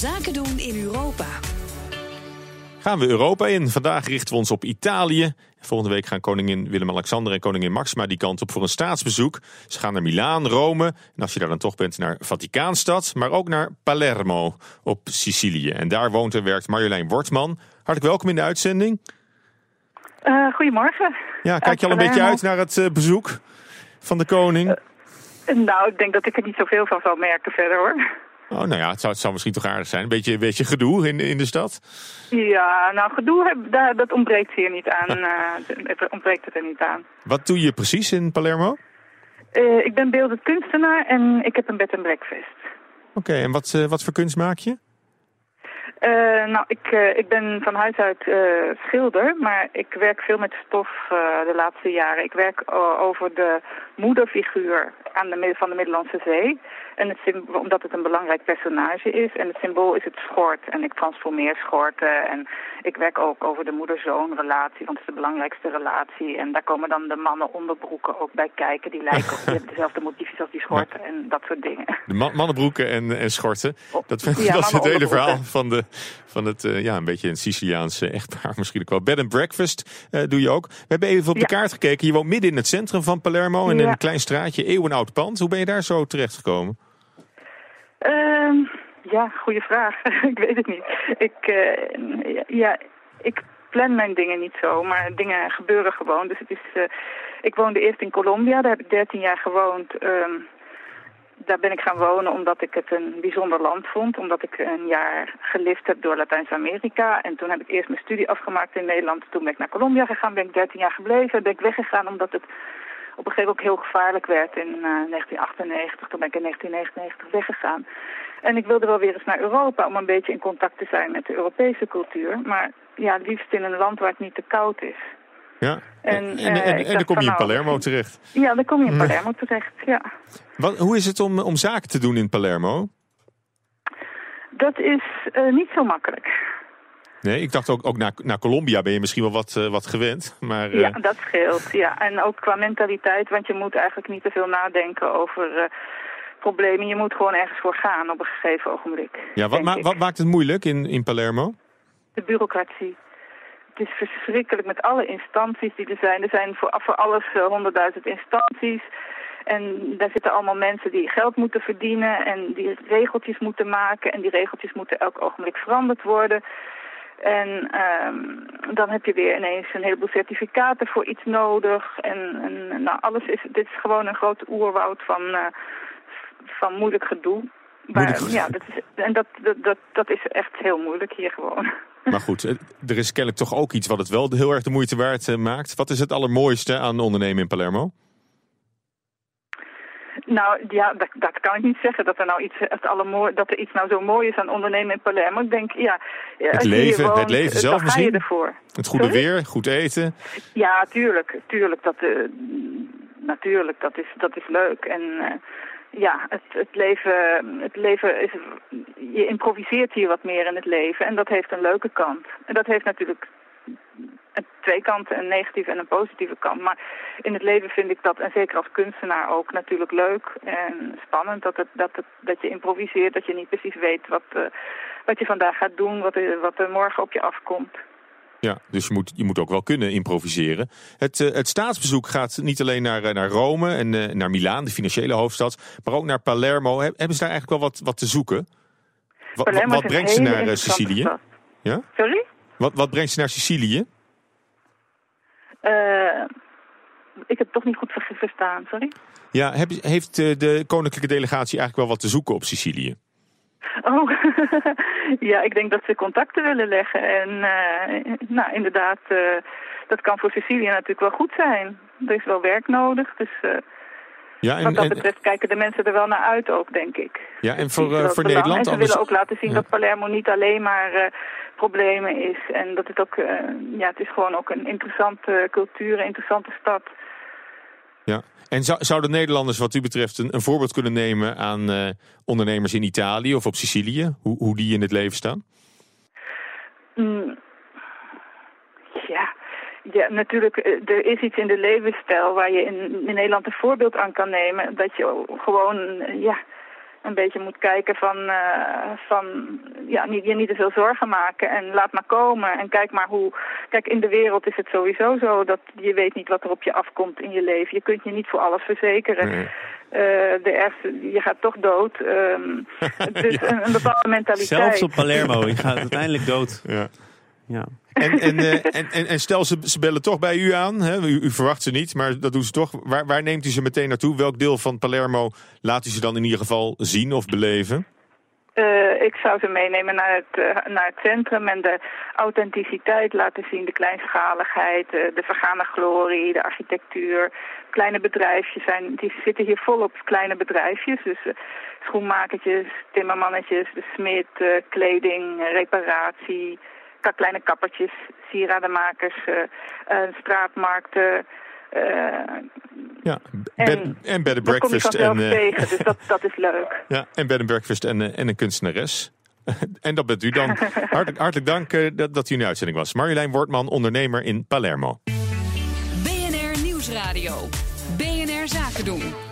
Zaken doen in Europa. Gaan we Europa in. Vandaag richten we ons op Italië. Volgende week gaan koningin Willem-Alexander en koningin Maxima die kant op voor een staatsbezoek. Ze gaan naar Milaan, Rome en als je daar dan toch bent naar Vaticaanstad, maar ook naar Palermo op Sicilië. En daar woont en werkt Marjolein Wortman. Hartelijk welkom in de uitzending. Uh, goedemorgen. Ja, kijk je al een beetje uit naar het uh, bezoek van de koning? Uh, nou, ik denk dat ik er niet zoveel van zal merken verder hoor. Oh, nou ja, het zou, het zou misschien toch aardig zijn. Een beetje, een beetje gedoe in, in de stad? Ja, nou gedoe, heb, daar, dat ontbreekt hier niet aan. uh, ontbreekt het er niet aan. Wat doe je precies in Palermo? Uh, ik ben beeldend kunstenaar en ik heb een bed en breakfast. Oké, okay, en wat, uh, wat voor kunst maak je? Uh, nou, ik, ik ben van huis uit schilder, maar ik werk veel met stof de laatste jaren. Ik werk over de moederfiguur aan de, van de Middellandse Zee. En het omdat het een belangrijk personage is. En het symbool is het schort. En ik transformeer schorten. En ik werk ook over de moeder-zoon relatie, want het is de belangrijkste relatie. En daar komen dan de mannen onderbroeken ook bij kijken. Die lijken op die dezelfde motiefjes als die schorten en dat soort dingen. De man mannenbroeken en, en schorten. Dat, ja, dat is het hele verhaal van, de, van het, uh, ja, een beetje een Siciliaanse echtpaar misschien ook wel. Bed and breakfast uh, doe je ook. We hebben even op de kaart gekeken. Je woont midden in het centrum van Palermo in een klein straatje, eeuwenoud pand. Hoe ben je daar zo terechtgekomen? Uh, ja, goede vraag. ik weet het niet. Ik, uh, ja, ik plan mijn dingen niet zo, maar dingen gebeuren gewoon. Dus het is, uh, ik woonde eerst in Colombia, daar heb ik 13 jaar gewoond. Um, daar ben ik gaan wonen omdat ik het een bijzonder land vond. Omdat ik een jaar gelift heb door Latijns-Amerika. En toen heb ik eerst mijn studie afgemaakt in Nederland. Toen ben ik naar Colombia gegaan, ben ik 13 jaar gebleven. Ben ik weggegaan omdat het op een gegeven moment ook heel gevaarlijk werd in uh, 1998. Toen ben ik in 1999 weggegaan. En ik wilde wel weer eens naar Europa om een beetje in contact te zijn met de Europese cultuur. Maar ja, liefst in een land waar het niet te koud is. Ja, en, en, en, en, en dan kom je in Palermo terecht. Ja, dan kom je in Palermo terecht, ja. Wat, hoe is het om, om zaken te doen in Palermo? Dat is uh, niet zo makkelijk. Nee, ik dacht ook, ook naar, naar Colombia ben je misschien wel wat, uh, wat gewend. Maar, uh... Ja, dat scheelt. Ja. En ook qua mentaliteit, want je moet eigenlijk niet te veel nadenken over uh, problemen. Je moet gewoon ergens voor gaan op een gegeven ogenblik. Ja, wat, ma wat maakt het moeilijk in, in Palermo? De bureaucratie. Het is verschrikkelijk met alle instanties die er zijn. Er zijn voor, voor alles honderdduizend instanties. En daar zitten allemaal mensen die geld moeten verdienen en die regeltjes moeten maken. En die regeltjes moeten elk ogenblik veranderd worden. En um, dan heb je weer ineens een heleboel certificaten voor iets nodig. En, en nou, alles is, dit is gewoon een groot oerwoud van, uh, van moeilijk gedoe. Moeilijk gedoe. ja, dat is, en dat, dat, dat, dat is echt heel moeilijk hier gewoon. Maar goed, er is kennelijk toch ook iets wat het wel heel erg de moeite waard uh, maakt. Wat is het allermooiste aan ondernemen in Palermo? Nou ja, dat, dat kan ik niet zeggen dat er nou iets, het allermooi, dat er iets nou zo mooi is aan ondernemen in Palermo. Ik denk, ja... Het leven, woont, het leven zelf misschien? ervoor. Het goede Sorry? weer, goed eten? Ja, tuurlijk, tuurlijk. Dat, uh, natuurlijk, dat is, dat is leuk. En uh, ja, het, het, leven, het leven is... Je improviseert hier wat meer in het leven en dat heeft een leuke kant. En dat heeft natuurlijk twee kanten, een negatieve en een positieve kant. Maar in het leven vind ik dat, en zeker als kunstenaar ook, natuurlijk leuk en spannend. Dat, het, dat, het, dat je improviseert, dat je niet precies weet wat, uh, wat je vandaag gaat doen, wat er, wat er morgen op je afkomt. Ja, dus je moet, je moet ook wel kunnen improviseren. Het, uh, het staatsbezoek gaat niet alleen naar, naar Rome en naar Milaan, de financiële hoofdstad, maar ook naar Palermo. Hebben ze daar eigenlijk wel wat, wat te zoeken? Wat, wat brengt ze naar Sicilië? Ja? Sorry? Wat, wat brengt ze naar Sicilië? Uh, ik heb het toch niet goed verstaan, sorry. Ja, heb, heeft de koninklijke delegatie eigenlijk wel wat te zoeken op Sicilië? Oh, ja, ik denk dat ze contacten willen leggen. En uh, nou, inderdaad, uh, dat kan voor Sicilië natuurlijk wel goed zijn. Er is wel werk nodig, dus... Uh, ja, en, Wat dat en, betreft kijken de mensen er wel naar uit ook, denk ik. Ja, en voor, voor Nederland... En ze anders... willen ook laten zien ja. dat Palermo niet alleen maar problemen is. En dat het ook, uh, ja, het is gewoon ook een interessante cultuur, een interessante stad. Ja, en zou, zouden Nederlanders wat u betreft een, een voorbeeld kunnen nemen aan ondernemers in Italië of op Sicilië? Hoe, hoe die in het leven staan? Mm. Ja, ja, natuurlijk, er is iets in de levensstijl waar je in, in Nederland een voorbeeld aan kan nemen. Dat je gewoon, ja, een beetje moet kijken van, uh, van ja, niet, je niet te veel zorgen maken en laat maar komen en kijk maar hoe, kijk in de wereld is het sowieso zo dat je weet niet wat er op je afkomt in je leven. Je kunt je niet voor alles verzekeren. Nee. Uh, de ergste, je gaat toch dood. Um, dus ja. een, een, bepaalde mentaliteit. Zelfs op Palermo, je gaat uiteindelijk dood. Ja. Ja. En, en, uh, en, en, en, stel, ze, ze bellen toch bij u aan. Hè? U, u, verwacht ze niet, maar dat doen ze toch. Waar, waar neemt u ze meteen naartoe? Welk deel van Palermo laat u ze dan in ieder geval zien of beleven? Uh, ik zou ze meenemen naar het, uh, naar het centrum en de authenticiteit laten zien. De kleinschaligheid, uh, de vergane glorie, de architectuur. Kleine bedrijfjes zijn, die zitten hier volop kleine bedrijfjes. Dus schoenmakertjes, timmermannetjes, de smid, kleding, reparatie kleine kappertjes, sieradenmakers, uh, straatmarkten. Uh, ja, bed, en, en bed and breakfast. en, uh, tegen, dus dat, dat is leuk. Ja, en bed and breakfast en, en een kunstenares. en dat bent u dan. Hartelijk, hartelijk dank dat, dat u in de uitzending was. Marjolein Wortman, ondernemer in Palermo. BNR Nieuwsradio. BNR Zaken doen.